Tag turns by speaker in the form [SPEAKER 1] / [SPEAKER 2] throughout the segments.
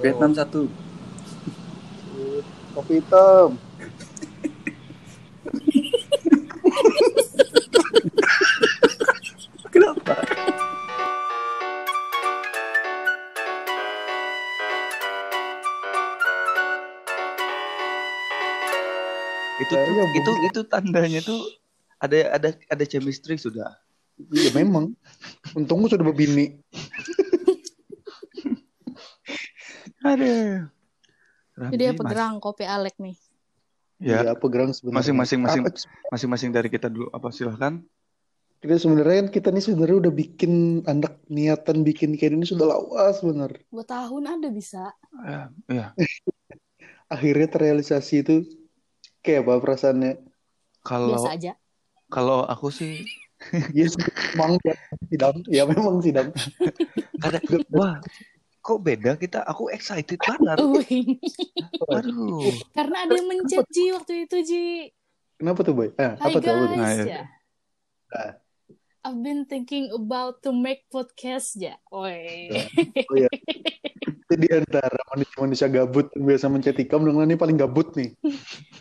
[SPEAKER 1] Vietnam satu.
[SPEAKER 2] Kopi hitam.
[SPEAKER 1] Kenapa? itu
[SPEAKER 2] Ya,
[SPEAKER 1] tuh,
[SPEAKER 2] ya,
[SPEAKER 1] itu itu tandanya tuh ada ada ada chemistry sudah.
[SPEAKER 2] Iya memang. Untungmu sudah berbini.
[SPEAKER 1] Ada.
[SPEAKER 3] Jadi apa gerang kopi Alek nih?
[SPEAKER 1] Ya,
[SPEAKER 2] Iya, apa gerang sebenarnya?
[SPEAKER 1] Masing-masing- masing- masing-masing dari kita dulu apa silahkan.
[SPEAKER 2] Kita sebenarnya kan kita nih sebenarnya udah bikin anak niatan bikin kayak ini sudah lawas bener.
[SPEAKER 3] Dua tahun ada bisa.
[SPEAKER 1] Ya, ya.
[SPEAKER 2] Akhirnya terrealisasi itu kayak apa perasaannya?
[SPEAKER 1] Kalau
[SPEAKER 3] Biasa aja.
[SPEAKER 1] kalau aku sih
[SPEAKER 2] Yes, memang ya, sidang. Ya memang sidang.
[SPEAKER 1] ada wah kok beda kita aku excited banget.
[SPEAKER 3] Wih.
[SPEAKER 1] Aduh.
[SPEAKER 3] Karena ada yang mencet Ji waktu itu Ji.
[SPEAKER 2] Kenapa tuh, Boy? Eh, apa tuh? Apa tuh?
[SPEAKER 1] Nah,
[SPEAKER 3] guys
[SPEAKER 1] ya.
[SPEAKER 3] ya. I've been thinking about to make podcast ya. Woi.
[SPEAKER 2] Oh iya. Itu di antara manusia-manusia gabut yang biasa mencet ikam dengan ini paling gabut nih.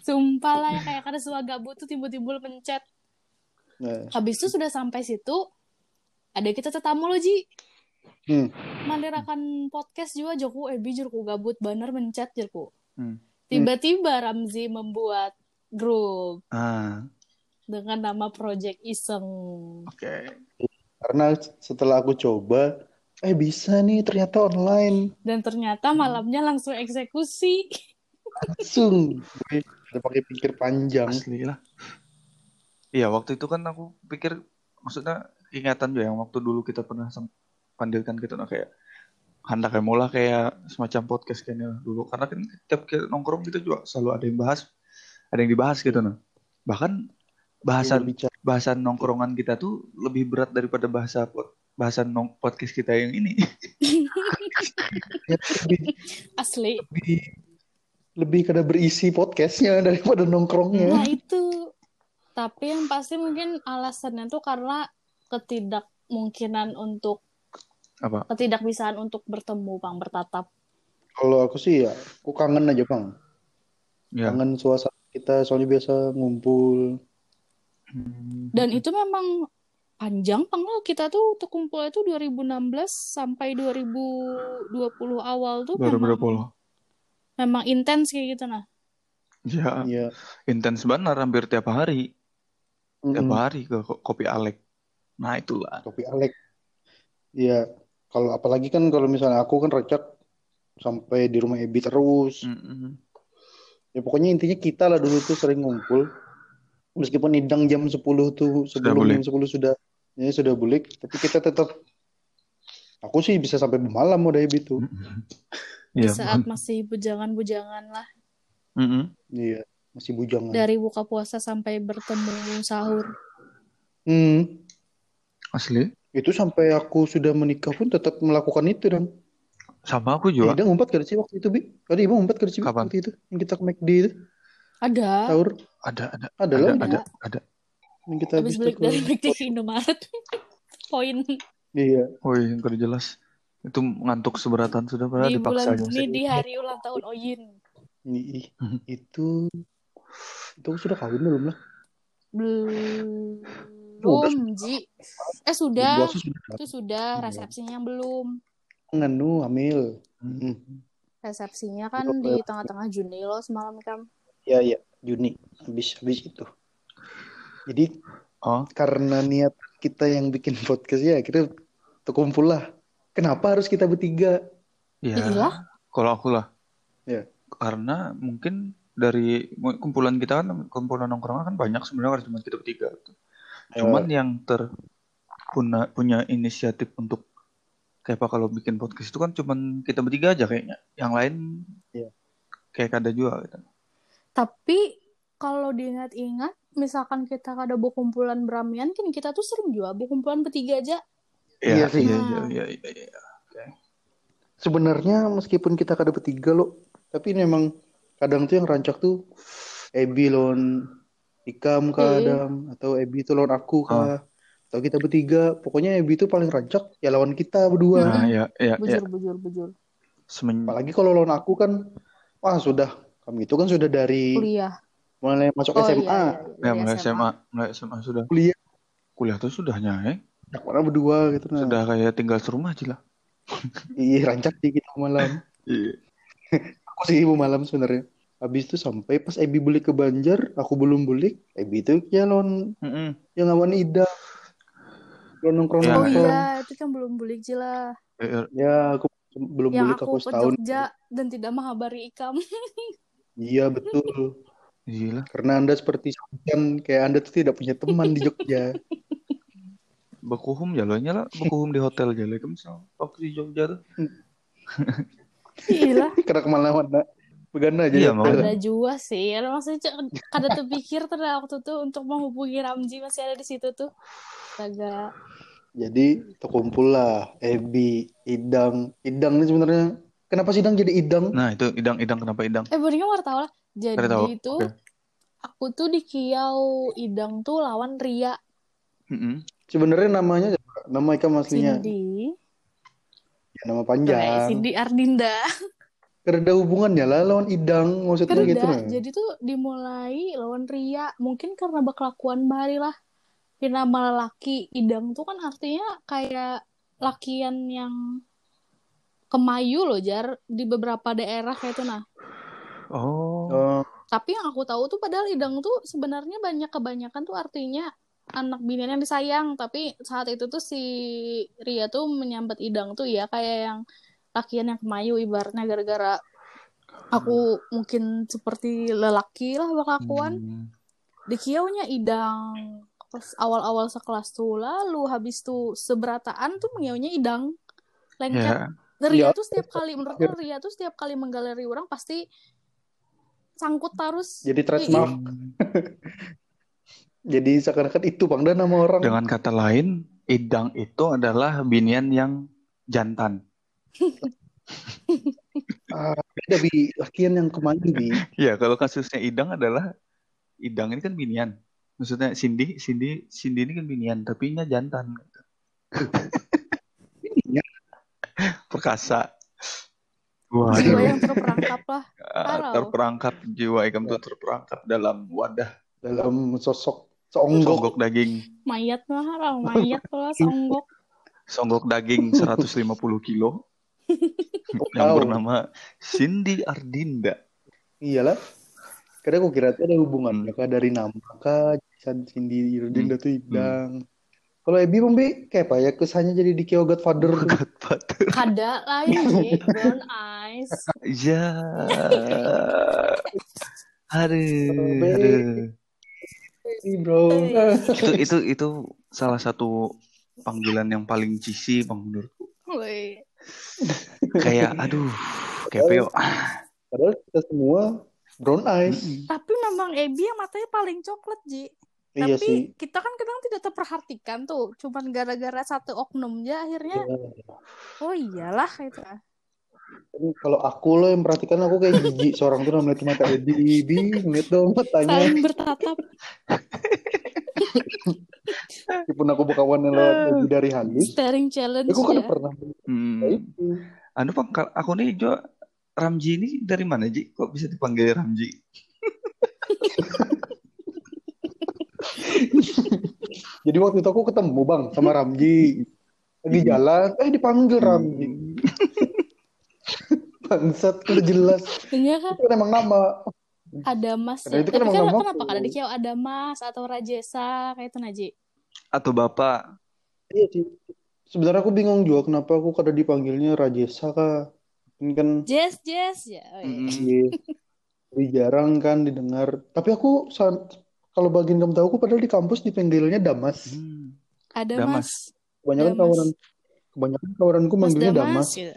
[SPEAKER 3] Sumpah lah ya kayak karena suka gabut tuh tiba-tiba mencet.
[SPEAKER 2] Nah,
[SPEAKER 3] Habis itu sudah sampai situ ada kita tetamu lo Ji.
[SPEAKER 2] Hmm.
[SPEAKER 3] Malirakan podcast juga Joku eh bijur ku gabut bener mencet jerku.
[SPEAKER 1] Hmm.
[SPEAKER 3] Tiba-tiba Ramzi membuat grup
[SPEAKER 1] Ah,
[SPEAKER 3] dengan nama Project Iseng.
[SPEAKER 1] oke.
[SPEAKER 2] Karena setelah aku coba, eh bisa nih ternyata online.
[SPEAKER 3] Dan ternyata malamnya langsung eksekusi.
[SPEAKER 2] Langsung. Udah pakai pikir panjang.
[SPEAKER 1] Asli lah. Iya, waktu itu kan aku pikir maksudnya ingatan juga yang waktu dulu kita pernah sem- panggilkan gitu nah kayak hendak kayak mula kayak semacam podcast kayaknya dulu karena kan tiap kita nongkrong gitu juga selalu ada yang bahas ada yang dibahas gitu nah bahkan bahasan
[SPEAKER 2] Bicara.
[SPEAKER 1] bahasan nongkrongan kita tuh lebih berat daripada bahasa pod, bahasan nong, podcast kita yang ini
[SPEAKER 3] Asli.
[SPEAKER 2] lebih, lebih kada berisi podcastnya daripada nongkrongnya.
[SPEAKER 3] Nah itu. Tapi yang pasti mungkin alasannya tuh karena ketidakmungkinan untuk
[SPEAKER 1] apa
[SPEAKER 3] ketidakbisaan untuk bertemu bang bertatap.
[SPEAKER 2] Kalau aku sih ya, aku kangen aja bang.
[SPEAKER 1] ya
[SPEAKER 2] Kangen suasana kita, soalnya biasa ngumpul.
[SPEAKER 3] Dan itu memang panjang bang loh kita tuh terkumpul itu 2016 sampai 2020 awal tuh memang
[SPEAKER 1] 2020
[SPEAKER 3] memang intens kayak gitu nah.
[SPEAKER 1] ya
[SPEAKER 2] Iya.
[SPEAKER 1] intens banget hampir tiap hari tiap
[SPEAKER 2] Mm-mm.
[SPEAKER 1] hari ke ko- kopi Alek nah itulah
[SPEAKER 2] Kopi Alek. Iya. Kalau apalagi kan kalau misalnya aku kan recak sampai di rumah Ebi terus.
[SPEAKER 1] Mm-mm.
[SPEAKER 2] Ya pokoknya intinya kita lah dulu tuh sering ngumpul. Meskipun idang jam 10 tuh sebelum jam 10 sudah ya sudah bulik, tapi kita tetap aku sih bisa sampai malam udah Ebi tuh.
[SPEAKER 3] Di
[SPEAKER 1] Iya,
[SPEAKER 3] saat masih bujangan-bujangan lah
[SPEAKER 1] Mm-mm.
[SPEAKER 2] Iya, masih bujangan.
[SPEAKER 3] dari buka puasa sampai bertemu sahur.
[SPEAKER 2] Hmm,
[SPEAKER 1] asli
[SPEAKER 2] itu sampai aku sudah menikah pun tetap melakukan itu dong.
[SPEAKER 1] sama aku juga
[SPEAKER 2] Idang ngumpat gak sih waktu itu, Bi? Ada Ibu ngumpat gak sih
[SPEAKER 1] Kapan?
[SPEAKER 2] waktu itu? Yang kita ke McD itu,
[SPEAKER 3] Ada.
[SPEAKER 2] sahur.
[SPEAKER 1] ada ada
[SPEAKER 2] Ada
[SPEAKER 1] ada
[SPEAKER 2] lah,
[SPEAKER 1] ada ada
[SPEAKER 2] yang kita
[SPEAKER 3] Habis
[SPEAKER 2] itu
[SPEAKER 3] dari. McD ke Indomaret. Poin
[SPEAKER 2] Iya,
[SPEAKER 1] Woi, yang udah jelas itu ngantuk seberatan sudah pernah
[SPEAKER 3] di bulan
[SPEAKER 1] dipaksa
[SPEAKER 3] Juni di hari ulang tahun Oyin.
[SPEAKER 2] Ih,
[SPEAKER 1] Mhm.
[SPEAKER 2] itu itu sudah kawin belum lah?
[SPEAKER 3] Belum, Ji. Eh sudah. Itu sudah
[SPEAKER 2] Iya.
[SPEAKER 3] resepsinya yang belum.
[SPEAKER 2] nganu hamil.
[SPEAKER 1] Hmm.
[SPEAKER 3] Resepsinya kan
[SPEAKER 2] Belum,
[SPEAKER 3] di
[SPEAKER 2] belum.
[SPEAKER 3] tengah-tengah Juni loh semalam kan.
[SPEAKER 2] Iya, iya, Juni habis habis itu. Jadi
[SPEAKER 1] oh
[SPEAKER 2] karena niat kita yang bikin podcast ya, kita terkumpul lah. Kenapa harus kita bertiga?
[SPEAKER 1] ya
[SPEAKER 3] Iyalah.
[SPEAKER 1] kalau aku lah
[SPEAKER 2] Ya.
[SPEAKER 1] karena mungkin dari kumpulan kita kan kumpulan nongkrongan kan banyak sebenarnya kan cuma kita bertiga gitu. Cuman yang ter punya punya inisiatif untuk kayak apa kalau bikin podcast itu kan cuman kita bertiga aja kayaknya yang lain
[SPEAKER 2] Iya.
[SPEAKER 1] kayak ada juga gitu
[SPEAKER 3] Tapi kalau diingat-ingat, misalkan kita ada kumpulan beramian, kan kita tuh serem juga. kumpulan bertiga aja.
[SPEAKER 2] Iya
[SPEAKER 1] Iya,
[SPEAKER 2] sih.
[SPEAKER 1] iya, iya, iya, iya, iya.
[SPEAKER 2] Sebenarnya meskipun kita kada bertiga loh, tapi ini emang kadang tuh yang rancak tuh Ebi lawan Ikam kadang atau Ebi itu lawan aku kah atau kita bertiga pokoknya Ebi itu paling rancak ya lawan kita berdua
[SPEAKER 1] Nah, ya, ya, ya.
[SPEAKER 3] Bujur, bujur, bujur.
[SPEAKER 1] Semen...
[SPEAKER 2] Apalagi kalau lawan aku kan, wah sudah kami itu kan sudah dari
[SPEAKER 3] Kuliah.
[SPEAKER 2] mulai masuk
[SPEAKER 3] Oh
[SPEAKER 2] SMA.
[SPEAKER 3] iya, iya.
[SPEAKER 1] Ya,
[SPEAKER 3] Dari
[SPEAKER 1] mulai
[SPEAKER 3] SMA.
[SPEAKER 1] SMA, mulai SMA sudah.
[SPEAKER 2] Kuliah
[SPEAKER 1] Kuliah tuh sudahnya, eh.
[SPEAKER 2] Yang mana berdua gitu nah.
[SPEAKER 1] Sudah kayak tinggal serumah aja lah.
[SPEAKER 2] Iya, rancak sih kita malam.
[SPEAKER 1] Iya.
[SPEAKER 2] Aku sih ibu malam sebenarnya. Habis itu sampai pas Ebi balik ke Banjar, aku belum balik. Ebi itu ya lawan
[SPEAKER 1] Mm-mm.
[SPEAKER 2] yang lawan Ida. Lawan nongkrong
[SPEAKER 1] Ya,
[SPEAKER 3] Oh iya, itu kan belum bulik lah.
[SPEAKER 1] Eh, eh,
[SPEAKER 2] Ya, aku belum
[SPEAKER 3] Yang
[SPEAKER 2] balik
[SPEAKER 3] aku
[SPEAKER 2] aku
[SPEAKER 3] ke
[SPEAKER 2] setahun.
[SPEAKER 3] Jogja dan tidak menghabari Ikam.
[SPEAKER 2] Iya, betul.
[SPEAKER 1] Gila.
[SPEAKER 2] Karena Anda seperti Samjan, kayak Anda tuh tidak punya teman di Jogja.
[SPEAKER 1] Bakuhum jalannya lah, bakuhum di hotel jalan kan misal waktu di Jogja tuh.
[SPEAKER 3] Iya
[SPEAKER 2] Karena ke mana-mana. Begana aja.
[SPEAKER 1] Iya,
[SPEAKER 2] ya.
[SPEAKER 1] mau.
[SPEAKER 3] ada juga sih maksudnya cek- kada terpikir terus waktu tuh untuk menghubungi Ramji masih ada di situ tuh agak
[SPEAKER 2] Jadi terkumpul lah Ebi, Idang. Idang ini sebenarnya kenapa sih Idang jadi Idang?
[SPEAKER 1] Nah, itu idang-idang kenapa idang?
[SPEAKER 3] eh Boninga mau tahu lah jadi
[SPEAKER 1] tahu.
[SPEAKER 3] itu
[SPEAKER 1] Oke.
[SPEAKER 3] aku tuh di Kiau Idang tuh lawan Ria
[SPEAKER 1] Mm-mm.
[SPEAKER 2] Sebenarnya namanya nama ikan aslinya
[SPEAKER 3] Cindy
[SPEAKER 2] ya, nama
[SPEAKER 3] Kayak
[SPEAKER 2] panjang.
[SPEAKER 3] Cindy Ardinda
[SPEAKER 2] Karena ada hubungannya lah lawan Idang maksudnya
[SPEAKER 3] Kerja,
[SPEAKER 2] gitu nah.
[SPEAKER 3] jadi tuh dimulai lawan Ria mungkin karena berkelakuan bari lah nama laki idang tuh kan artinya kayak lakian yang kemayu loh jar di beberapa daerah kayak itu nah
[SPEAKER 1] Oh.
[SPEAKER 2] Oh,
[SPEAKER 3] tapi yang aku tahu tuh padahal idang tuh sebenarnya banyak kebanyakan tuh artinya anak binian yang disayang tapi saat itu tuh si Ria tuh menyambat idang tuh ya kayak yang lakian yang kemayu ibaratnya gara-gara aku mungkin seperti lelaki lah berkelakuan
[SPEAKER 1] Hmm.
[SPEAKER 3] di kiaunya idang pas awal-awal sekelas tuh lalu habis tuh seberataan tuh mengiaunya idang lengket
[SPEAKER 1] Ya,
[SPEAKER 3] Ria
[SPEAKER 2] Ya.
[SPEAKER 3] tuh setiap kali menurutku Ria tuh setiap kali menggaleri orang pasti sangkut terus
[SPEAKER 2] jadi trademark. Jadi seakan-akan itu Bang dan nama orang.
[SPEAKER 1] dengan kata lain, idang itu adalah binian yang jantan.
[SPEAKER 2] Ah, beda bi lakian yang kemarin bi.
[SPEAKER 1] Ya, kalau kasusnya idang adalah idang ini kan binian. Maksudnya Cindy, Cindy, Cindy ini kan binian, tapi nya jantan.
[SPEAKER 2] Binian.
[SPEAKER 1] Perkasa.
[SPEAKER 3] jiwa
[SPEAKER 1] Waduh,
[SPEAKER 3] yang terperangkap lah
[SPEAKER 1] Ah,
[SPEAKER 3] Parau.
[SPEAKER 1] terperangkap jiwa ikam tuh terperangkap dalam wadah
[SPEAKER 2] Dalam sosok seonggok.
[SPEAKER 1] songgok daging,
[SPEAKER 3] mayat mah orang mayat lah songgok
[SPEAKER 1] songgok daging 150 kilo yang bernama Cindy Ardinda.
[SPEAKER 2] Iyalah. Karena aku kira itu ada hubungannya kah dari nama kah Cindy Irdin
[SPEAKER 1] Hmm.
[SPEAKER 2] itu Idang. Kalau Ebi Bang Bi kayak apa ya kesannya jadi di Kyo Godfather tuh.
[SPEAKER 1] Godfather.
[SPEAKER 3] kada lain sih brown eyes
[SPEAKER 1] Ya. Aduh,
[SPEAKER 2] Be.
[SPEAKER 1] aduh.
[SPEAKER 2] Ebi, bro.
[SPEAKER 1] Itu itu itu salah satu panggilan yang paling cheesy bang menurutku.
[SPEAKER 3] Woi.
[SPEAKER 1] Kayak aduh, kayak peo.
[SPEAKER 2] Padahal kita semua brown eyes.
[SPEAKER 3] Tapi memang Ebi yang matanya paling coklat Ji
[SPEAKER 2] Iya
[SPEAKER 3] tapi
[SPEAKER 2] sih.
[SPEAKER 3] kita kan kadang tidak terperhatikan tuh cuman gara-gara satu oknum aja akhirnya oh iyalah itu.
[SPEAKER 2] Tapi Kalau aku loh yang perhatikan aku kayak jijik seorang tuh ngeliat mata Ebi, Bi, ngeliat dong matanya.
[SPEAKER 3] saling bertatap
[SPEAKER 2] Meskipun aku berkawan yang lewat Ebi dari halus,
[SPEAKER 3] staring challenge
[SPEAKER 2] aku kan
[SPEAKER 3] ya
[SPEAKER 2] pernah
[SPEAKER 1] Hmm.
[SPEAKER 2] itu.
[SPEAKER 1] Anu bang, aku nih Jo Ramji ini dari mana Ji? Kok bisa dipanggil Ramji?
[SPEAKER 2] Jadi waktu itu aku ketemu bang sama Ramji lagi jalan, eh dipanggil Ramji. Bangsat, udah jelas.
[SPEAKER 3] Iya kan
[SPEAKER 2] Itu kan emang nama.
[SPEAKER 3] ada mas ya.
[SPEAKER 2] itu kan
[SPEAKER 3] tapi
[SPEAKER 2] emang
[SPEAKER 3] kan
[SPEAKER 2] nama
[SPEAKER 3] kenapa
[SPEAKER 2] aku.
[SPEAKER 3] kada di Kiau ada mas atau rajesa kayak itu Naji
[SPEAKER 1] Atau bapak?
[SPEAKER 2] Iya sih. Sebenarnya aku bingung juga kenapa aku kada dipanggilnya Rajesa kah? Ini kan
[SPEAKER 3] Jess Jess ya oh, iya.
[SPEAKER 2] Iya, lebih jarang kan didengar. Tapi aku saat kalau bagian kamu tahu aku padahal di kampus dipanggilnya Damas.
[SPEAKER 1] Hmm.
[SPEAKER 3] ada
[SPEAKER 1] Damas.
[SPEAKER 3] mas
[SPEAKER 2] Kebanyakan
[SPEAKER 3] Damas.
[SPEAKER 2] kawanan kebanyakan kawananku
[SPEAKER 3] mas
[SPEAKER 2] manggilnya
[SPEAKER 3] Damas
[SPEAKER 2] Damas.
[SPEAKER 3] gitu.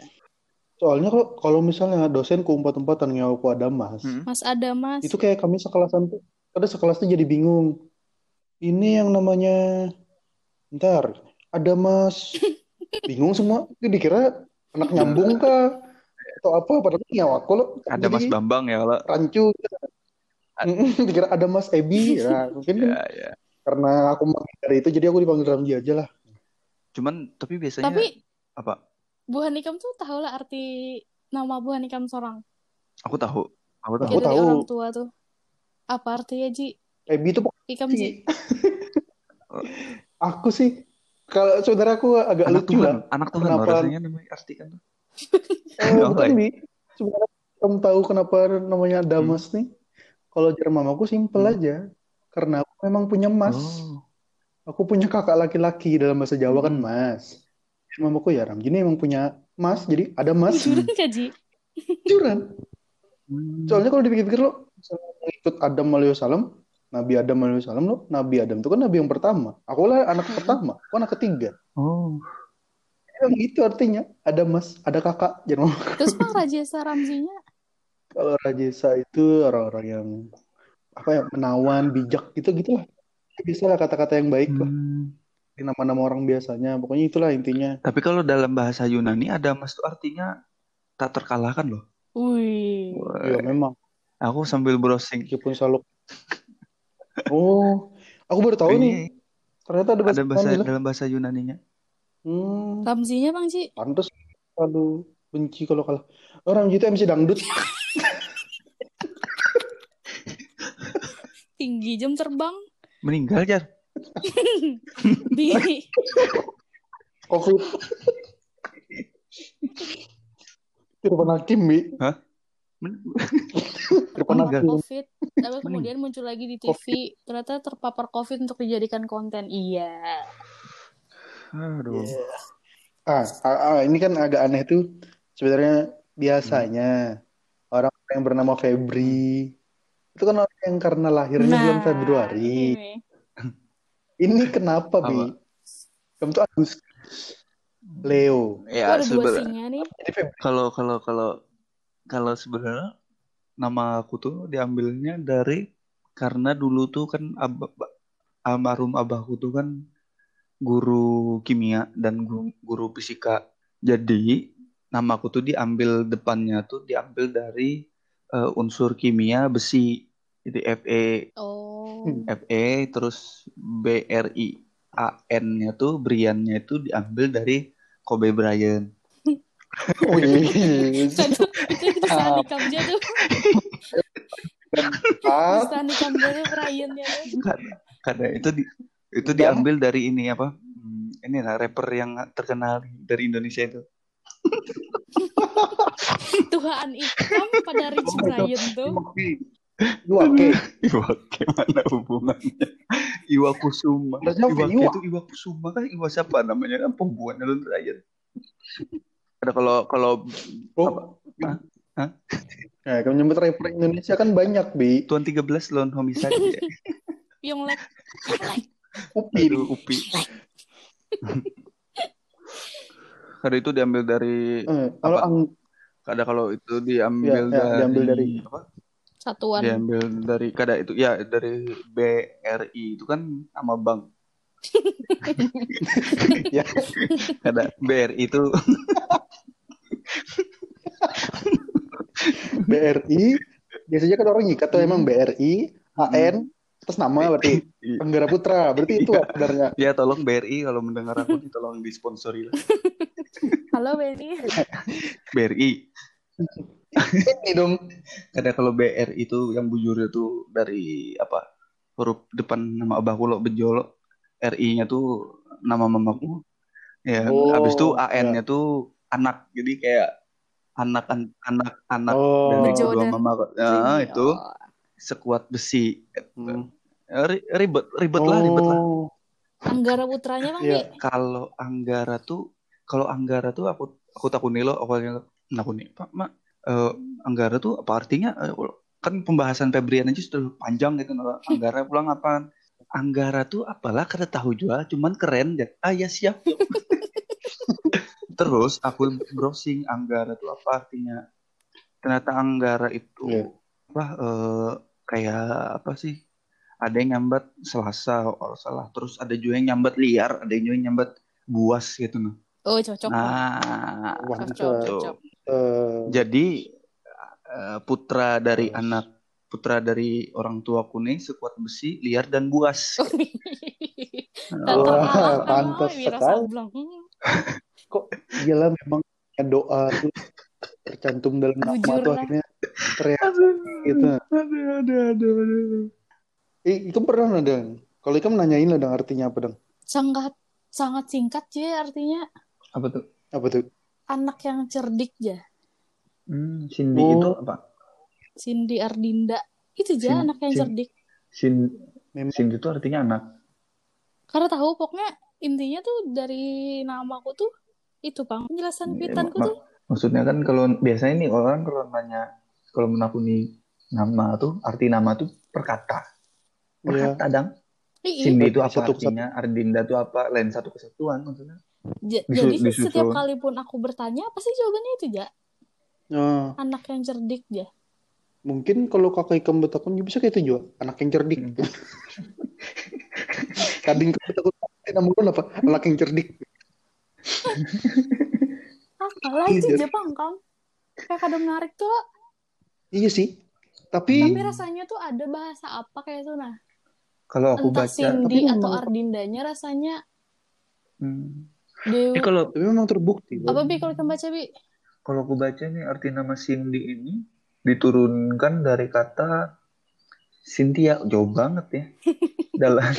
[SPEAKER 2] Soalnya kalau kalau misalnya dosen ku umpat-umpatan nyawa aku ada Mas.
[SPEAKER 1] Hmm.
[SPEAKER 3] mas ada mas
[SPEAKER 2] Itu kayak kami sekelasan tuh, ada sekelas tuh jadi bingung. Ini yang namanya, ntar, ada mas, bingung semua. Itu dikira anak nyambung kah? Atau apa? Padahal nyawa aku loh.
[SPEAKER 1] Ada Mas Bambang ya lah.
[SPEAKER 2] rancu. dikira ada mas Ebi. Ya, mungkin
[SPEAKER 1] Ya, ya.
[SPEAKER 2] karena aku menghindari itu, jadi aku dipanggil Ramji aja lah.
[SPEAKER 1] Cuman tapi biasanya
[SPEAKER 3] tapi
[SPEAKER 1] apa?
[SPEAKER 3] Bu Hanikam tuh tahu lah arti nama buah nikam sorang?
[SPEAKER 1] Aku tahu. Aku tahu.
[SPEAKER 2] Aku
[SPEAKER 3] dari
[SPEAKER 2] tahu.
[SPEAKER 3] orang tua tuh. Apa artinya, Ji?
[SPEAKER 2] Ebi itu pokoknya
[SPEAKER 3] Ikam,
[SPEAKER 2] sih. Aku sih kalau saudaraku agak
[SPEAKER 1] Anak
[SPEAKER 2] lucu
[SPEAKER 1] Tuhan,
[SPEAKER 2] lah.
[SPEAKER 1] anak Tuhan
[SPEAKER 2] Kenapa?
[SPEAKER 1] rasanya namanya artikan tuh.
[SPEAKER 2] Eh,
[SPEAKER 1] Apa
[SPEAKER 2] betul
[SPEAKER 1] ya?
[SPEAKER 2] Bi. Sebenarnya kamu tahu kenapa namanya Damas nih? Kalau jar mamaku simpel
[SPEAKER 1] Hmm.
[SPEAKER 2] aja. Karena aku memang punya mas.
[SPEAKER 1] Oh.
[SPEAKER 2] Aku punya kakak laki-laki dalam bahasa Jawa kan
[SPEAKER 1] Hmm.
[SPEAKER 2] mas. Mamaku ya Ram, ini emang punya mas, jadi ada mas.
[SPEAKER 3] Jujuran gak, Ji?
[SPEAKER 2] Jujuran.
[SPEAKER 1] Hmm.
[SPEAKER 2] Soalnya kalau dipikir-pikir lo ikut Adam alaihissalam, Nabi Adam alaihissalam lo, Nabi Adam itu kan Nabi yang pertama. Aku lah anak
[SPEAKER 3] Hmm.
[SPEAKER 2] pertama, aku anak ketiga.
[SPEAKER 1] Oh.
[SPEAKER 2] Emang itu artinya ada mas, ada kakak. Jangan ngomong.
[SPEAKER 3] Terus Pak Rajasa Ramzinya?
[SPEAKER 2] Kalau Rajesa itu orang-orang yang apa ya menawan, bijak gitu gitulah. Bisa lah kata-kata yang baik lah.
[SPEAKER 1] Hmm.
[SPEAKER 2] Di Nama-nama orang biasanya. Pokoknya itulah intinya.
[SPEAKER 1] Tapi kalau dalam bahasa Yunani ada mas tuh artinya tak terkalahkan loh.
[SPEAKER 3] Wih.
[SPEAKER 2] Ya memang.
[SPEAKER 1] Aku sambil browsing.
[SPEAKER 2] Meskipun selalu. Oh, aku baru tahu nih.
[SPEAKER 1] Ini
[SPEAKER 2] Ternyata ada bahasa
[SPEAKER 1] ada bahasa
[SPEAKER 2] Yunani lah.
[SPEAKER 1] dalam bahasa Yunaninya.
[SPEAKER 2] Hmm,
[SPEAKER 3] Ramzinya, Bang, Ji?
[SPEAKER 2] pantas selalu benci kalau kalah. Orang gitu MC dangdut.
[SPEAKER 3] Tinggi jam terbang.
[SPEAKER 1] Meninggal jar.
[SPEAKER 3] Bi.
[SPEAKER 2] Covid. Irfan Hakim, Bi.
[SPEAKER 1] Men-
[SPEAKER 2] Hakim.
[SPEAKER 3] COVID. Tapi kemudian muncul lagi di TV. Ternyata terpapar COVID untuk dijadikan konten. Iya.
[SPEAKER 1] Aduh.
[SPEAKER 2] Ah, ah, ah, ini kan agak aneh tuh. Sebenarnya biasanya orang yang bernama Febri itu kan orang yang karena lahirnya bulan Februari.
[SPEAKER 3] ini.
[SPEAKER 2] Ini kenapa, Bi? Kamu tuh Agustus, Leo.
[SPEAKER 1] Ya
[SPEAKER 3] ada dua
[SPEAKER 1] sebenarnya kalau kalau kalau kalau sebenarnya nama aku tuh diambilnya dari karena dulu tuh kan ab- almarhum abahku tuh kan guru kimia dan guru, guru fisika. Jadi nama aku tuh diambil depannya tuh diambil dari eh, unsur kimia besi. Jadi Fe
[SPEAKER 3] Oh.
[SPEAKER 1] Fe terus BRI AN-nya tuh Brian-nya itu diambil dari Kobe Bryant.
[SPEAKER 2] Oh iya.
[SPEAKER 3] Satu, nikam aja tuh.
[SPEAKER 2] Ah,
[SPEAKER 3] Kisah nikam aja tuh Ryan-nya
[SPEAKER 1] karena, karena itu di, itu
[SPEAKER 2] Dan-
[SPEAKER 1] diambil dari ini apa? Hmm, ini lah rapper yang terkenal dari Indonesia itu.
[SPEAKER 3] Tuhan ikam pada Rich Brian tuh.
[SPEAKER 2] Iwake.
[SPEAKER 1] Iwake mana hubungannya? Iwa Kusuma
[SPEAKER 2] Ada siapa?
[SPEAKER 1] Iwake
[SPEAKER 2] Iwa.
[SPEAKER 1] itu Iwa Kusuma kan Iwa siapa namanya? Kan pembuat Alun Ryan ada kalau kalau
[SPEAKER 2] Oh.
[SPEAKER 1] Hah?
[SPEAKER 2] Nah, kamu nyebut rapper Indonesia kan banyak, Bi.
[SPEAKER 1] Tuan 13 Lone Homicide ya.
[SPEAKER 3] Yang like, like.
[SPEAKER 2] Upin.
[SPEAKER 1] Aduh, Upi Kada itu diambil dari
[SPEAKER 2] Eh, kalau ang-
[SPEAKER 1] kada kalau itu diambil
[SPEAKER 2] Ya, ya,
[SPEAKER 1] dari,
[SPEAKER 2] diambil dari-
[SPEAKER 1] apa?
[SPEAKER 3] Satuan.
[SPEAKER 1] diambil dari kada itu ya dari BRI itu kan nama bank
[SPEAKER 2] Ya.
[SPEAKER 1] kada BRI itu
[SPEAKER 2] BRI biasanya kan orang nyikat tuh emang BRI, HN, terus nama berarti
[SPEAKER 1] Iya.
[SPEAKER 2] Anggara Putra. Berarti itu
[SPEAKER 1] Iya.
[SPEAKER 2] sebenarnya.
[SPEAKER 1] ya tolong BRI kalau mendengar aku nih tolong disponsori lah
[SPEAKER 3] Halo Benny.
[SPEAKER 1] BRI
[SPEAKER 2] Ini dong.
[SPEAKER 1] kada kalau BRI itu yang bujur itu dari apa huruf depan nama abahku lo Bejolo RI-nya tuh nama mamaku ya
[SPEAKER 2] Oh,
[SPEAKER 1] habis itu AN-nya tuh anak jadi kayak anak anak anak
[SPEAKER 2] Oh.
[SPEAKER 1] dari
[SPEAKER 3] Bejo
[SPEAKER 1] kedua
[SPEAKER 3] dan
[SPEAKER 1] mama ya, itu
[SPEAKER 3] Oh.
[SPEAKER 1] sekuat besi
[SPEAKER 2] Hmm.
[SPEAKER 1] Ri- ribet ribet lah ribet lah
[SPEAKER 2] Oh.
[SPEAKER 3] Anggara putranya Bang. Bi.
[SPEAKER 1] kalau Anggara tuh kalau Anggara tuh aku aku takuni lo awalnya nakuni pak mak eh, Anggara tuh apa artinya Eh, kan pembahasan Febrian aja sudah panjang gitu. Anggara pulang apa Anggara tuh apalah kada tahu juga cuman keren ya ah ya siap. terus aku browsing Anggara tuh apa artinya? Ternyata Anggara itu
[SPEAKER 2] Iya.
[SPEAKER 1] apa eh, kayak apa sih? Ada yang nyambat Selasa kalau salah. Terus ada juga yang nyambat liar ada juga yang nyambat buas gitu nah.
[SPEAKER 3] Oh, cocok.
[SPEAKER 1] Nah
[SPEAKER 2] Wah,
[SPEAKER 3] Cocok, cocok.
[SPEAKER 2] Eh,
[SPEAKER 1] jadi eh, putra dari anak putra dari orang tuaku nih sekuat besi liar dan buas. Oh,
[SPEAKER 3] terkalahkan,
[SPEAKER 2] pantas sekali. Kok gila memang doa tuh tercantum dalam nama
[SPEAKER 3] Jujur
[SPEAKER 2] tuh akhirnya teriak gitu.
[SPEAKER 1] aduh, aduh, aduh, aduh.
[SPEAKER 2] Eh, Ikam pernah nggak, Dang? Kalau Ikam nanyain lah, Dang, artinya apa, Dang?
[SPEAKER 3] sangat sangat singkat sih artinya
[SPEAKER 1] Apa tuh?
[SPEAKER 2] Apa tuh?
[SPEAKER 3] anak yang cerdik ya
[SPEAKER 1] Hmm, Cindy
[SPEAKER 2] Oh.
[SPEAKER 1] itu apa?
[SPEAKER 3] Cindy Ardinda itu aja
[SPEAKER 1] Cin-
[SPEAKER 3] anak yang
[SPEAKER 1] Cin-
[SPEAKER 3] cerdik
[SPEAKER 1] Cindy,
[SPEAKER 2] Memang
[SPEAKER 1] Cindy itu artinya anak.
[SPEAKER 3] karena tahu pokoknya intinya tuh dari namaku tuh itu bang penjelasan
[SPEAKER 1] Iya,
[SPEAKER 3] kwitanku
[SPEAKER 1] mak-
[SPEAKER 3] tuh
[SPEAKER 1] Maksudnya kan kalau biasanya nih orang kalau nanya kalau menakuni nama tuh arti nama tuh per kata. Per
[SPEAKER 2] Iya.
[SPEAKER 1] kata dang.
[SPEAKER 3] Ih,
[SPEAKER 1] Cindy itu apa
[SPEAKER 2] Satu
[SPEAKER 1] artinya? Ardinda itu apa? Lain satu kesatuan maksudnya.
[SPEAKER 3] Ja-
[SPEAKER 1] Disu-
[SPEAKER 3] jadi
[SPEAKER 1] disusun.
[SPEAKER 3] setiap kali pun aku bertanya pasti jawabannya itu ja
[SPEAKER 2] Nah,
[SPEAKER 3] anak yang cerdik ya
[SPEAKER 2] mungkin kalau kakak Ikam betakun juga bisa kayak itu juga. Anak yang cerdik.
[SPEAKER 1] Hmm.
[SPEAKER 2] Kadang Ikam betakun nama lu apa? Anak yang cerdik.
[SPEAKER 3] apa lah itu
[SPEAKER 2] Iya.
[SPEAKER 3] aja bang kan kayak kadang menarik tuh
[SPEAKER 2] Iya sih. Tapi
[SPEAKER 3] tapi rasanya tuh ada bahasa apa kayak itu nah
[SPEAKER 1] Kalau aku
[SPEAKER 3] entah
[SPEAKER 1] baca,
[SPEAKER 3] Cindy
[SPEAKER 2] tapi
[SPEAKER 3] atau
[SPEAKER 2] memang-
[SPEAKER 3] Ardindanya rasanya
[SPEAKER 1] Hmm,
[SPEAKER 3] Dewi
[SPEAKER 1] eh, kalau
[SPEAKER 2] tapi memang terbukti.
[SPEAKER 3] Apa bi kalau kamu baca bi
[SPEAKER 1] kalau aku baca nih arti nama Cindy ini diturunkan dari kata Cynthia jauh banget ya dalam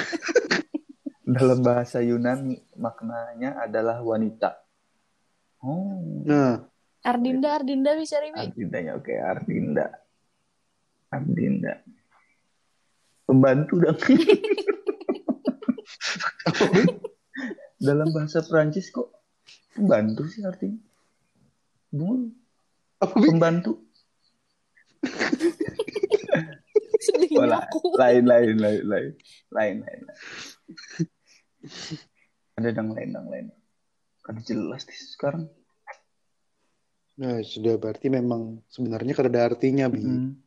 [SPEAKER 1] dalam bahasa Yunani maknanya adalah wanita. Oh,
[SPEAKER 2] Nah,
[SPEAKER 3] Ardinda Ardinda bisa bi
[SPEAKER 1] Ardindanya oke Ardinda. Ardinda. Pembantu dong. dalam bahasa Prancis kok pembantu sih artinya.
[SPEAKER 2] Bi?
[SPEAKER 1] pembantu.
[SPEAKER 3] aku
[SPEAKER 1] lain lain lain lain lain lain ada yang lain yang lain kan jelas sih sekarang
[SPEAKER 2] Nah, sudah berarti memang sebenarnya kada ada artinya, Bi.
[SPEAKER 1] Hmm.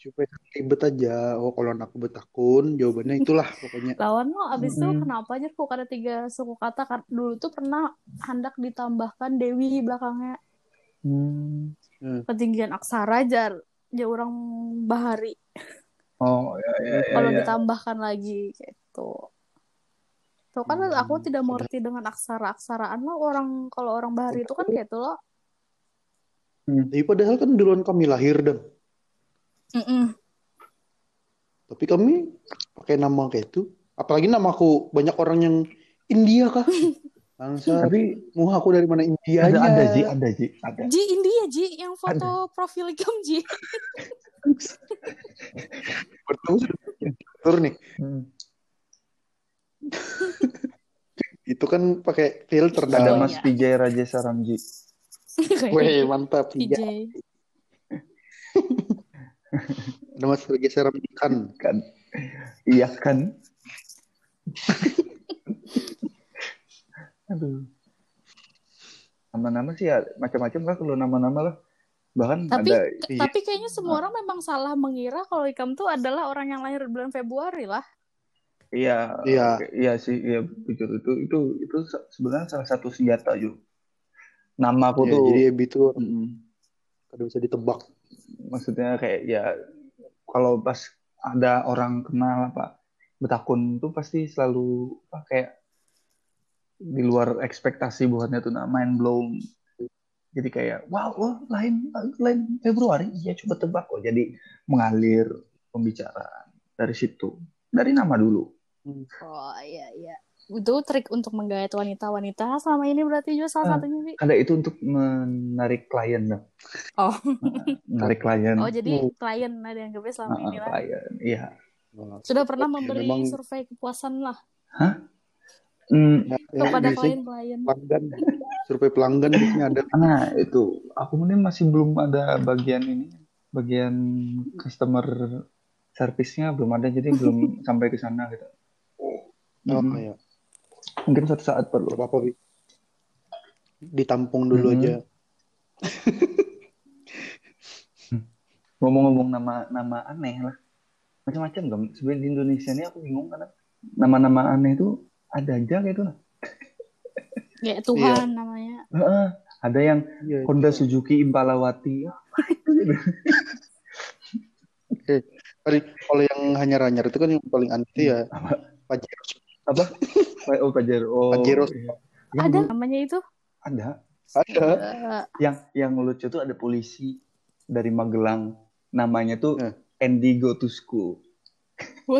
[SPEAKER 2] Supaya ribet aja. Oh, kalau anak betakun, jawabannya itulah pokoknya.
[SPEAKER 3] lawan lo abis itu
[SPEAKER 1] Mm-mm.
[SPEAKER 3] kenapa aja kok ada tiga suku kata Kar- dulu tuh pernah hendak ditambahkan Dewi belakangnya
[SPEAKER 1] Hmm.
[SPEAKER 3] ketinggian aksara aja ya orang bahari
[SPEAKER 1] oh ya ya ya,
[SPEAKER 3] kalau
[SPEAKER 1] ya.
[SPEAKER 3] ditambahkan lagi gitu tuh kan
[SPEAKER 2] Hmm,
[SPEAKER 3] aku tidak mengerti dengan aksara-aksaraan lo orang kalau orang bahari itu kan kayak itu loh.
[SPEAKER 2] Tapi padahal kan duluan kami lahir, dan
[SPEAKER 3] Mm-mm.
[SPEAKER 2] Tapi kami pakai nama kayak itu. Apalagi namaku banyak orang yang India kah? Bangsa,
[SPEAKER 1] tapi
[SPEAKER 2] mau aku dari mana? Indianya?
[SPEAKER 1] ada ada ji ada ji ada.
[SPEAKER 3] Ji India Ji yang foto profil ikam Ji.
[SPEAKER 2] Bertemu sudah. Tur nih.
[SPEAKER 1] Hmm.
[SPEAKER 2] Itu kan pakai filter
[SPEAKER 1] ada
[SPEAKER 3] Oh,
[SPEAKER 2] dah.
[SPEAKER 1] Mas
[SPEAKER 3] iya.
[SPEAKER 1] Vijay Raja Saramji
[SPEAKER 2] Weh, mantap.
[SPEAKER 3] PJ
[SPEAKER 2] Iya. Ada Mas bergeser ikan.
[SPEAKER 1] kan iya kan aduh nama-nama sih ya macam-macam lah kalau nama-nama lah bahkan
[SPEAKER 3] Tapi-
[SPEAKER 1] ada
[SPEAKER 2] Iya.
[SPEAKER 3] tapi kayaknya semua orang memang salah mengira kalau ikam tuh adalah orang yang lahir bulan Februari lah
[SPEAKER 1] Iya,
[SPEAKER 2] Iya.
[SPEAKER 1] iya sih, iya jujur itu itu itu se- sebenarnya salah satu senjata juga. Nama aku
[SPEAKER 2] Ya,
[SPEAKER 1] tuh,
[SPEAKER 2] jadi Ebi itu
[SPEAKER 1] mm,
[SPEAKER 2] kada bisa ditebak.
[SPEAKER 1] maksudnya kayak ya kalau pas ada orang kenal apa betakun tuh pasti selalu apa, kayak di luar ekspektasi buatnya tuh nah, mind blown. Jadi kayak wow, oh, lain lain Februari, iya coba tebak kok. Jadi mengalir pembicaraan dari situ, dari nama dulu.
[SPEAKER 3] Oh iya iya itu trik untuk menggait wanita-wanita selama ini berarti juga salah
[SPEAKER 1] Ah.
[SPEAKER 3] satunya Bi.
[SPEAKER 1] Ada itu untuk menarik klien dong.
[SPEAKER 3] Oh.
[SPEAKER 1] menarik klien.
[SPEAKER 3] oh jadi
[SPEAKER 2] Oh.
[SPEAKER 3] klien ada yang gue selama ini lah
[SPEAKER 1] klien, iya.
[SPEAKER 3] Sudah pernah
[SPEAKER 2] ya,
[SPEAKER 3] memberi
[SPEAKER 2] memang-
[SPEAKER 3] survei kepuasan lah
[SPEAKER 1] Hmm,
[SPEAKER 2] ya,
[SPEAKER 3] kepada
[SPEAKER 2] biasanya
[SPEAKER 3] klien-klien
[SPEAKER 2] pelanggan, survei pelanggan biasanya ada.
[SPEAKER 1] nah itu aku ini masih belum ada bagian ini, bagian customer service-nya belum ada, jadi belum sampai ke sana gitu.
[SPEAKER 2] Oh,
[SPEAKER 1] Mhm.
[SPEAKER 2] ya.
[SPEAKER 1] Mungkin suatu saat perlu.
[SPEAKER 2] Gak apa-apa, Bi. Ditampung dulu
[SPEAKER 1] Mhm.
[SPEAKER 2] aja.
[SPEAKER 1] Ngomong-ngomong nama nama aneh lah, macam-macam dong. Sebenarnya di Indonesia ini aku bingung karena nama-nama aneh itu ada aja kayak itu lah.
[SPEAKER 3] ya Tuhan namanya
[SPEAKER 1] Heeh, ada yang
[SPEAKER 2] Iya,
[SPEAKER 1] Honda
[SPEAKER 2] iya.
[SPEAKER 1] Suzuki Impalawati.
[SPEAKER 2] Tadi kalau yang hanyar-hanyar itu kan yang paling aneh itu ya Pajero.
[SPEAKER 1] Apa? Oh Pajero. Oh,
[SPEAKER 2] Pajero.
[SPEAKER 1] iya.
[SPEAKER 3] ada namanya itu
[SPEAKER 1] Ada.
[SPEAKER 2] Ada.
[SPEAKER 1] Yang yang lucu tuh ada polisi dari Magelang. Namanya tuh
[SPEAKER 2] Eh.
[SPEAKER 1] Andy Go to School.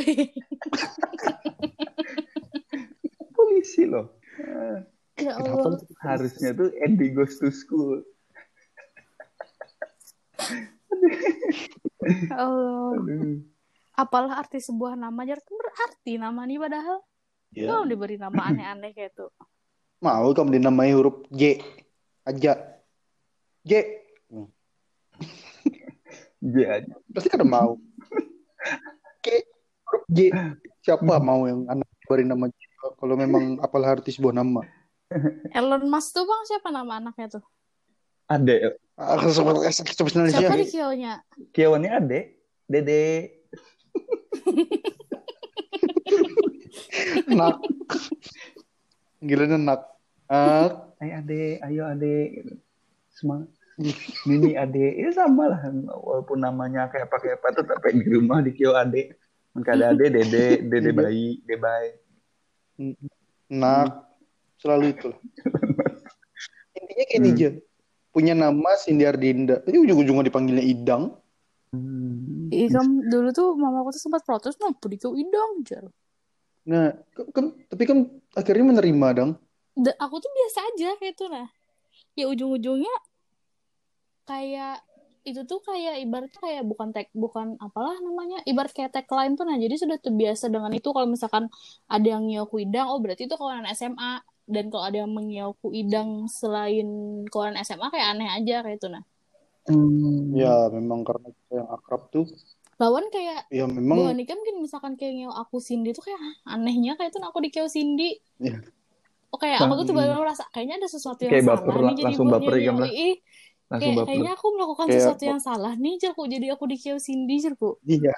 [SPEAKER 1] Polisi loh.
[SPEAKER 3] Ya
[SPEAKER 2] Kenapa?
[SPEAKER 3] Allah.
[SPEAKER 1] harusnya tuh Andy goes to school.
[SPEAKER 3] Ya Allah. Apalah arti sebuah nama jar berarti nama nih padahal.
[SPEAKER 2] Ya.
[SPEAKER 3] Kalau diberi nama aneh-aneh kayak itu.
[SPEAKER 2] Mau kamu dinamai huruf J aja. J.
[SPEAKER 1] Dia aja.
[SPEAKER 2] Pasti kan mau. J. Huruf J. Siapa mau yang anak diberi nama J? Kalau memang apalah arti sebuah nama.
[SPEAKER 3] Elon Musk tuh bang siapa nama anaknya tuh?
[SPEAKER 1] Ade.
[SPEAKER 2] Ah,
[SPEAKER 3] Siapa
[SPEAKER 2] Indonesia.
[SPEAKER 3] di kionya?
[SPEAKER 1] Kiawannya Ade. Dede.
[SPEAKER 2] Nak. Gilanya nak. Nak.
[SPEAKER 1] Ayo Ade, ayo Ade. Gitu. Semangat. Mini Ade. Ya sama lah. Walaupun namanya kayak pakai apa tetap di rumah di Kio Ade. Maka ada Ade, Dede, Dede bayi, Debay.
[SPEAKER 2] Nak. Selalu itu. lah. Intinya gini
[SPEAKER 1] Hmm.
[SPEAKER 2] aja. Punya nama Cindy Ardinda. Tapi ujung-ujungnya dipanggilnya Idang.
[SPEAKER 1] Hmm.
[SPEAKER 3] Ikam dulu tuh mama aku tuh sempat protes kenapa di kio idang jar.
[SPEAKER 2] Nah, kan, tapi kan akhirnya menerima dong.
[SPEAKER 3] Da- aku tuh biasa aja kayak itu nah. Ya ujung-ujungnya kayak itu tuh kayak ibaratnya kayak bukan tag bukan apalah namanya ibarat kayak tagline tuh nah jadi sudah terbiasa dengan itu kalau misalkan ada yang nyoku idang oh berarti itu kawanan SMA dan kalau ada yang menyoku idang selain kawanan SMA kayak aneh aja kayak itu nah
[SPEAKER 2] Ya, memang karena kita yang akrab tuh.
[SPEAKER 3] Lawan kayak
[SPEAKER 2] Ya memang
[SPEAKER 3] nih kan mungkin misalkan kayak ngeo aku Cindy tuh kayak "Hah, anehnya kayak itu aku di keo Cindy.
[SPEAKER 2] Iya.
[SPEAKER 3] Oh kayak aku tuh tiba-tiba merasa kayaknya ada sesuatu yang
[SPEAKER 1] Kayak
[SPEAKER 3] salah
[SPEAKER 1] baper
[SPEAKER 3] nih
[SPEAKER 1] lah,
[SPEAKER 3] jadi
[SPEAKER 1] langsung
[SPEAKER 3] buat
[SPEAKER 1] baper ikam lah. Langsung
[SPEAKER 3] kayak,
[SPEAKER 1] baper.
[SPEAKER 3] kayaknya aku melakukan
[SPEAKER 2] Kayak-
[SPEAKER 3] sesuatu yang salah nih Jerku jadi aku di keo Cindy Jerku.
[SPEAKER 2] iya.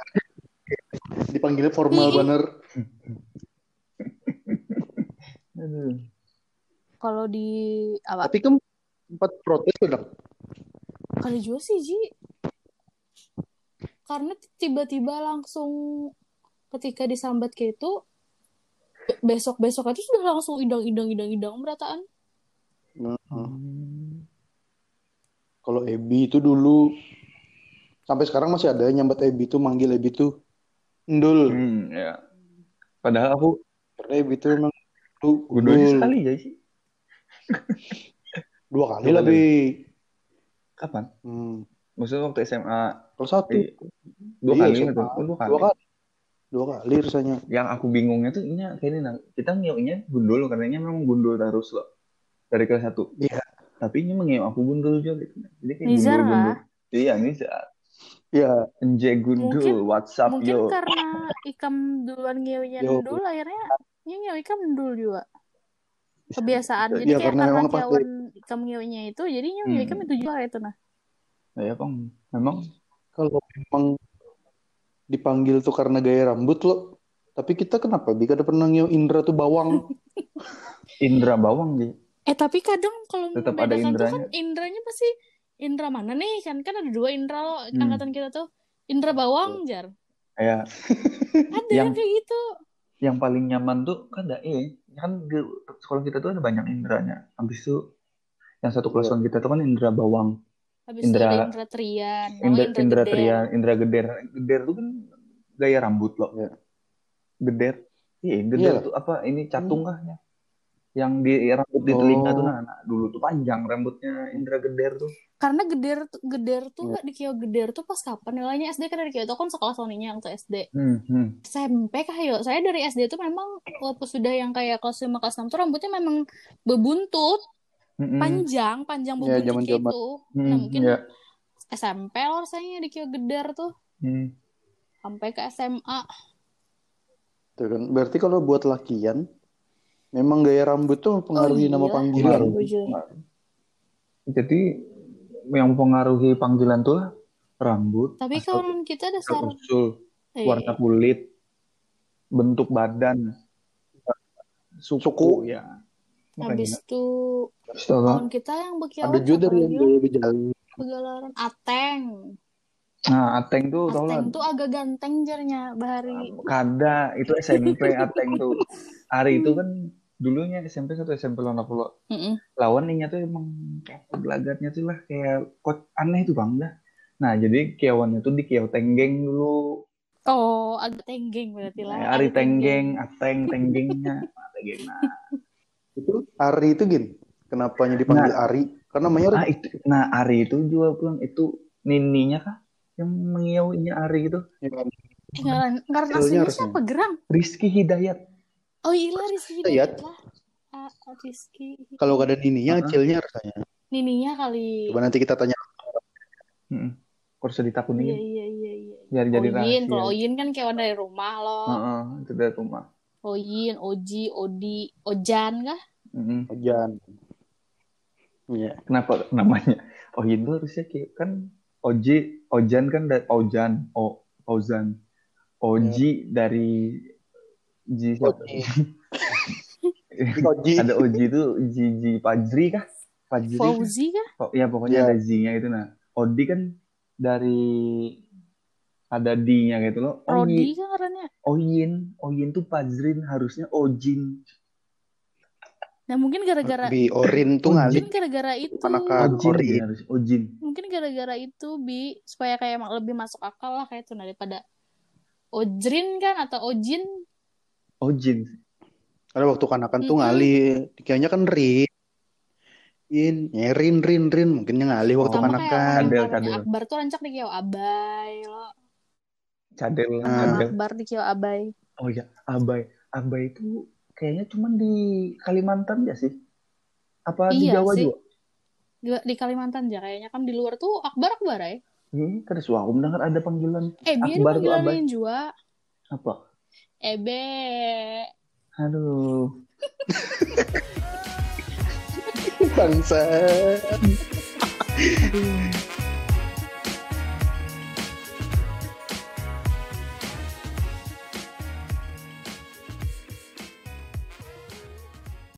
[SPEAKER 2] Dipanggilnya formal.
[SPEAKER 1] Aduh.
[SPEAKER 3] Kalau di apa?
[SPEAKER 2] Tapi kan sempat protes Dang.
[SPEAKER 3] Kali juga sih Ji. Karena tiba-tiba langsung ketika disambat kayak itu besok-besok itu sudah langsung idang-idang-idang-idang berataan.
[SPEAKER 2] Nah,
[SPEAKER 1] Hmm.
[SPEAKER 2] kalau Ebi itu dulu sampai sekarang masih ada yang nyambat Ebi tuh manggil Ebi tuh Ndul.
[SPEAKER 1] Hmm, ya. Padahal aku
[SPEAKER 2] Karena Ebi tuh emang dulu
[SPEAKER 1] gundul
[SPEAKER 2] Ndul.
[SPEAKER 1] sekali ya sih.
[SPEAKER 2] Dua kali
[SPEAKER 1] Dua
[SPEAKER 2] lah,
[SPEAKER 1] kali.
[SPEAKER 2] Bi.
[SPEAKER 1] Kapan?
[SPEAKER 2] Hmm.
[SPEAKER 1] Maksudnya waktu SMA
[SPEAKER 2] Kalau satu.
[SPEAKER 1] eh, dua
[SPEAKER 2] Iya,
[SPEAKER 1] kali gitu. Oh, dua kali.
[SPEAKER 2] Dua kali. Dua kali rasanya.
[SPEAKER 1] Yang aku bingungnya tuh ini kayak ini nah, kita ngiunya gundul karena ini memang gundul terus loh dari kelas satu.
[SPEAKER 2] Iya.
[SPEAKER 1] Tapi ini mengiu aku gundul juga gitu. Jadi kayak
[SPEAKER 3] Nizar
[SPEAKER 1] gundul
[SPEAKER 3] lah.
[SPEAKER 1] Iya Nizar.
[SPEAKER 2] Ya,
[SPEAKER 1] Enje gundul,
[SPEAKER 3] Mungkin-
[SPEAKER 1] WhatsApp
[SPEAKER 3] Mungkin
[SPEAKER 1] yo.
[SPEAKER 3] karena Ikam duluan
[SPEAKER 2] Yo.
[SPEAKER 3] dulu akhirnya ngeu Ikam dulu juga. Kebiasaan. Jadi
[SPEAKER 2] Iya,
[SPEAKER 3] kayak
[SPEAKER 2] karena
[SPEAKER 3] karena kiawan Ikam ngeunya itu jadi ngeu
[SPEAKER 1] Hmm.
[SPEAKER 3] Ikam itu juga itu nah.
[SPEAKER 1] Ya bang, memang
[SPEAKER 2] kalau memang dipanggil tuh karena gaya rambut loh. Tapi kita kenapa? Bi ada pernah Indra tuh bawang.
[SPEAKER 1] Indra bawang sih.
[SPEAKER 3] Eh tapi kadang kalau
[SPEAKER 1] Tetap ada
[SPEAKER 3] membedakan tuh kan
[SPEAKER 1] indranya.
[SPEAKER 3] indranya pasti Indra mana nih kan kan ada dua Indra loh
[SPEAKER 1] Hmm.
[SPEAKER 3] angkatan kita tuh Indra bawang jar
[SPEAKER 1] Kayak
[SPEAKER 3] ada
[SPEAKER 1] Yang-
[SPEAKER 3] kayak gitu
[SPEAKER 1] yang paling nyaman tuh kan ada eh kan di sekolah kita tuh ada banyak indranya. Habis itu yang satu kelasan kita tuh kan Indra bawang.
[SPEAKER 3] Habis itu
[SPEAKER 1] Indra-
[SPEAKER 3] ada Indra Trian oh,
[SPEAKER 1] Indra,
[SPEAKER 3] Indra,
[SPEAKER 1] Indra
[SPEAKER 3] Geder.
[SPEAKER 1] Trian, Indra Geder. Geder tuh kan gaya rambut loh.
[SPEAKER 2] Iya.
[SPEAKER 1] Geder. Iya, geder
[SPEAKER 2] Iya.
[SPEAKER 1] tuh apa ini catung kah ya? Yang di rambut di telinga
[SPEAKER 2] Oh.
[SPEAKER 1] tuh nah, nah, dulu tuh panjang rambutnya Indra Geder tuh.
[SPEAKER 3] karena geder geder tuh
[SPEAKER 2] Iya.
[SPEAKER 3] di Kio geder tuh pas kapan nilainya SD kan dari Kio itu kan sekolah Soninya yang tuh SD
[SPEAKER 1] Hmm, hmm.
[SPEAKER 3] SMP kah yo saya dari SD tuh memang waktu sudah yang kayak kelas 5 kelas 6 tuh rambutnya memang bebuntut
[SPEAKER 1] Hmm, hmm.
[SPEAKER 3] panjang panjang
[SPEAKER 2] Ya,
[SPEAKER 3] bebuntut
[SPEAKER 2] zaman-zaman.
[SPEAKER 3] gitu
[SPEAKER 1] Hmm,
[SPEAKER 3] nah mungkin
[SPEAKER 1] ya.
[SPEAKER 3] SMP lah rasanya di Kio geder tuh
[SPEAKER 1] Hmm.
[SPEAKER 3] sampai ke SMA
[SPEAKER 2] Tuh kan. Berarti kalau buat lakian, memang gaya rambut tuh mempengaruhi
[SPEAKER 3] Oh,
[SPEAKER 2] nama
[SPEAKER 3] iya.
[SPEAKER 2] panggilan.
[SPEAKER 1] Pengaruh.
[SPEAKER 3] Setuju.
[SPEAKER 1] Jadi yang mempengaruhi panggilan tuh rambut,
[SPEAKER 3] Tapi kawan kita dasar
[SPEAKER 1] usul,
[SPEAKER 3] eh,
[SPEAKER 1] warna kulit, bentuk badan, suku,
[SPEAKER 2] Suku.
[SPEAKER 1] ya.
[SPEAKER 3] Habis itu
[SPEAKER 1] Habis itu apa?
[SPEAKER 3] kawan kita yang bekiawan
[SPEAKER 2] Ada juga dari yang
[SPEAKER 3] ya?
[SPEAKER 2] bejali.
[SPEAKER 3] Begalaran Ateng.
[SPEAKER 1] Nah, Ateng tuh tau lah.
[SPEAKER 3] Ateng tuh agak ganteng jarnya Bahari.
[SPEAKER 1] Kada, itu SMP Ateng tuh. Ari itu kan dulunya SMP satu SMP lawan aku lo
[SPEAKER 3] Mm-mm.
[SPEAKER 1] lawan ininya tuh emang kayak gelagatnya tuh lah kayak kok aneh tuh bang dah nah jadi kiawannya tuh di kiau tenggeng dulu
[SPEAKER 3] Oh, agak tenggeng berarti lah.
[SPEAKER 1] Kayak Ari
[SPEAKER 3] Ada
[SPEAKER 1] tenggeng ateng tenggengnya Ah, tenggeng nah
[SPEAKER 2] Itu Ari itu gin. Kenapanya dipanggil Ari? Karena namanya
[SPEAKER 1] ah, itu nah Ari itu juga pulang itu nininya kah yang mengiaunya Ari itu
[SPEAKER 3] Eh, Karena aslinya siapa Gerang?
[SPEAKER 1] Rizky Hidayat
[SPEAKER 3] Oh iya Rizky
[SPEAKER 2] Hidayat.
[SPEAKER 3] Hidayat lah. Ah, ah, Rizky.
[SPEAKER 2] kalau gak ada nininya,
[SPEAKER 1] Uh-uh.
[SPEAKER 2] acilnya rasanya.
[SPEAKER 3] Nininya kali.
[SPEAKER 2] Coba nanti kita tanya.
[SPEAKER 1] Heeh. Kok usah ditakunin
[SPEAKER 3] Iya iya iya iya.
[SPEAKER 1] biar jadi
[SPEAKER 3] Oyin,
[SPEAKER 1] rahasia
[SPEAKER 3] kalau Oyin kan kawan dari rumah loh.
[SPEAKER 1] Heeh, itu dari rumah
[SPEAKER 3] Oyin, Oji, Odi, Ojan kah?
[SPEAKER 1] Heeh.
[SPEAKER 2] Ojan. Iya.
[SPEAKER 1] kenapa namanya oh itu harusnya kayak kan Oji Ojan kan dari Ojan O Ozan Oji dari Ji siapa?
[SPEAKER 2] Oji.
[SPEAKER 1] Ada Oji itu Ji Ji Fajri kah Fajri kah?
[SPEAKER 3] Fauzi kah?
[SPEAKER 1] Oh, ya pokoknya
[SPEAKER 2] Iya.
[SPEAKER 1] ada Z-nya itu nah Odi kan dari ada D-nya gitu loh
[SPEAKER 3] Rodi
[SPEAKER 1] Oyin
[SPEAKER 3] kan karena.
[SPEAKER 1] Oyin Oyin tuh Fajrin harusnya Ojin
[SPEAKER 3] Nah mungkin gara-gara
[SPEAKER 2] Bi Orin tuh ngalih.
[SPEAKER 3] mungkin gara-gara itu.
[SPEAKER 1] Ojin
[SPEAKER 2] Orin.
[SPEAKER 1] ya Ojin
[SPEAKER 3] Mungkin gara-gara itu bi supaya kayak lebih masuk akal lah kayak itu daripada Ojrin kan atau Ojin.
[SPEAKER 1] Ojin
[SPEAKER 2] Ada waktu kanakan tuh
[SPEAKER 3] Mm-mm.
[SPEAKER 2] ngalih. Kayaknya kan Rin. In, nyerin, rin, rin. Mungkinnya ngalih waktu
[SPEAKER 1] Oh.
[SPEAKER 3] Sama
[SPEAKER 2] kanakan.
[SPEAKER 3] namanya
[SPEAKER 1] cadel.
[SPEAKER 3] Akbar tuh rancak di Kiau Abai lo.
[SPEAKER 1] Cadel
[SPEAKER 2] Ah.
[SPEAKER 1] Cadel
[SPEAKER 3] Akbar di Kiau Abai.
[SPEAKER 1] oh ya Abai Abai itu kayaknya cuman di Kalimantan ya sih apa di
[SPEAKER 3] Iya
[SPEAKER 1] Jawa
[SPEAKER 3] sih.
[SPEAKER 1] juga
[SPEAKER 3] Di, di Kalimantan aja kayaknya kan di luar tuh Akbar Akbar ya.
[SPEAKER 1] Hmm, kan suara aku mendengar ada panggilan
[SPEAKER 3] Eh biar
[SPEAKER 1] Akbar tuh Abai
[SPEAKER 3] panggilanin juga.
[SPEAKER 1] apa
[SPEAKER 3] Ebe.
[SPEAKER 1] aduh
[SPEAKER 2] Bangsa.
[SPEAKER 3] Aduh.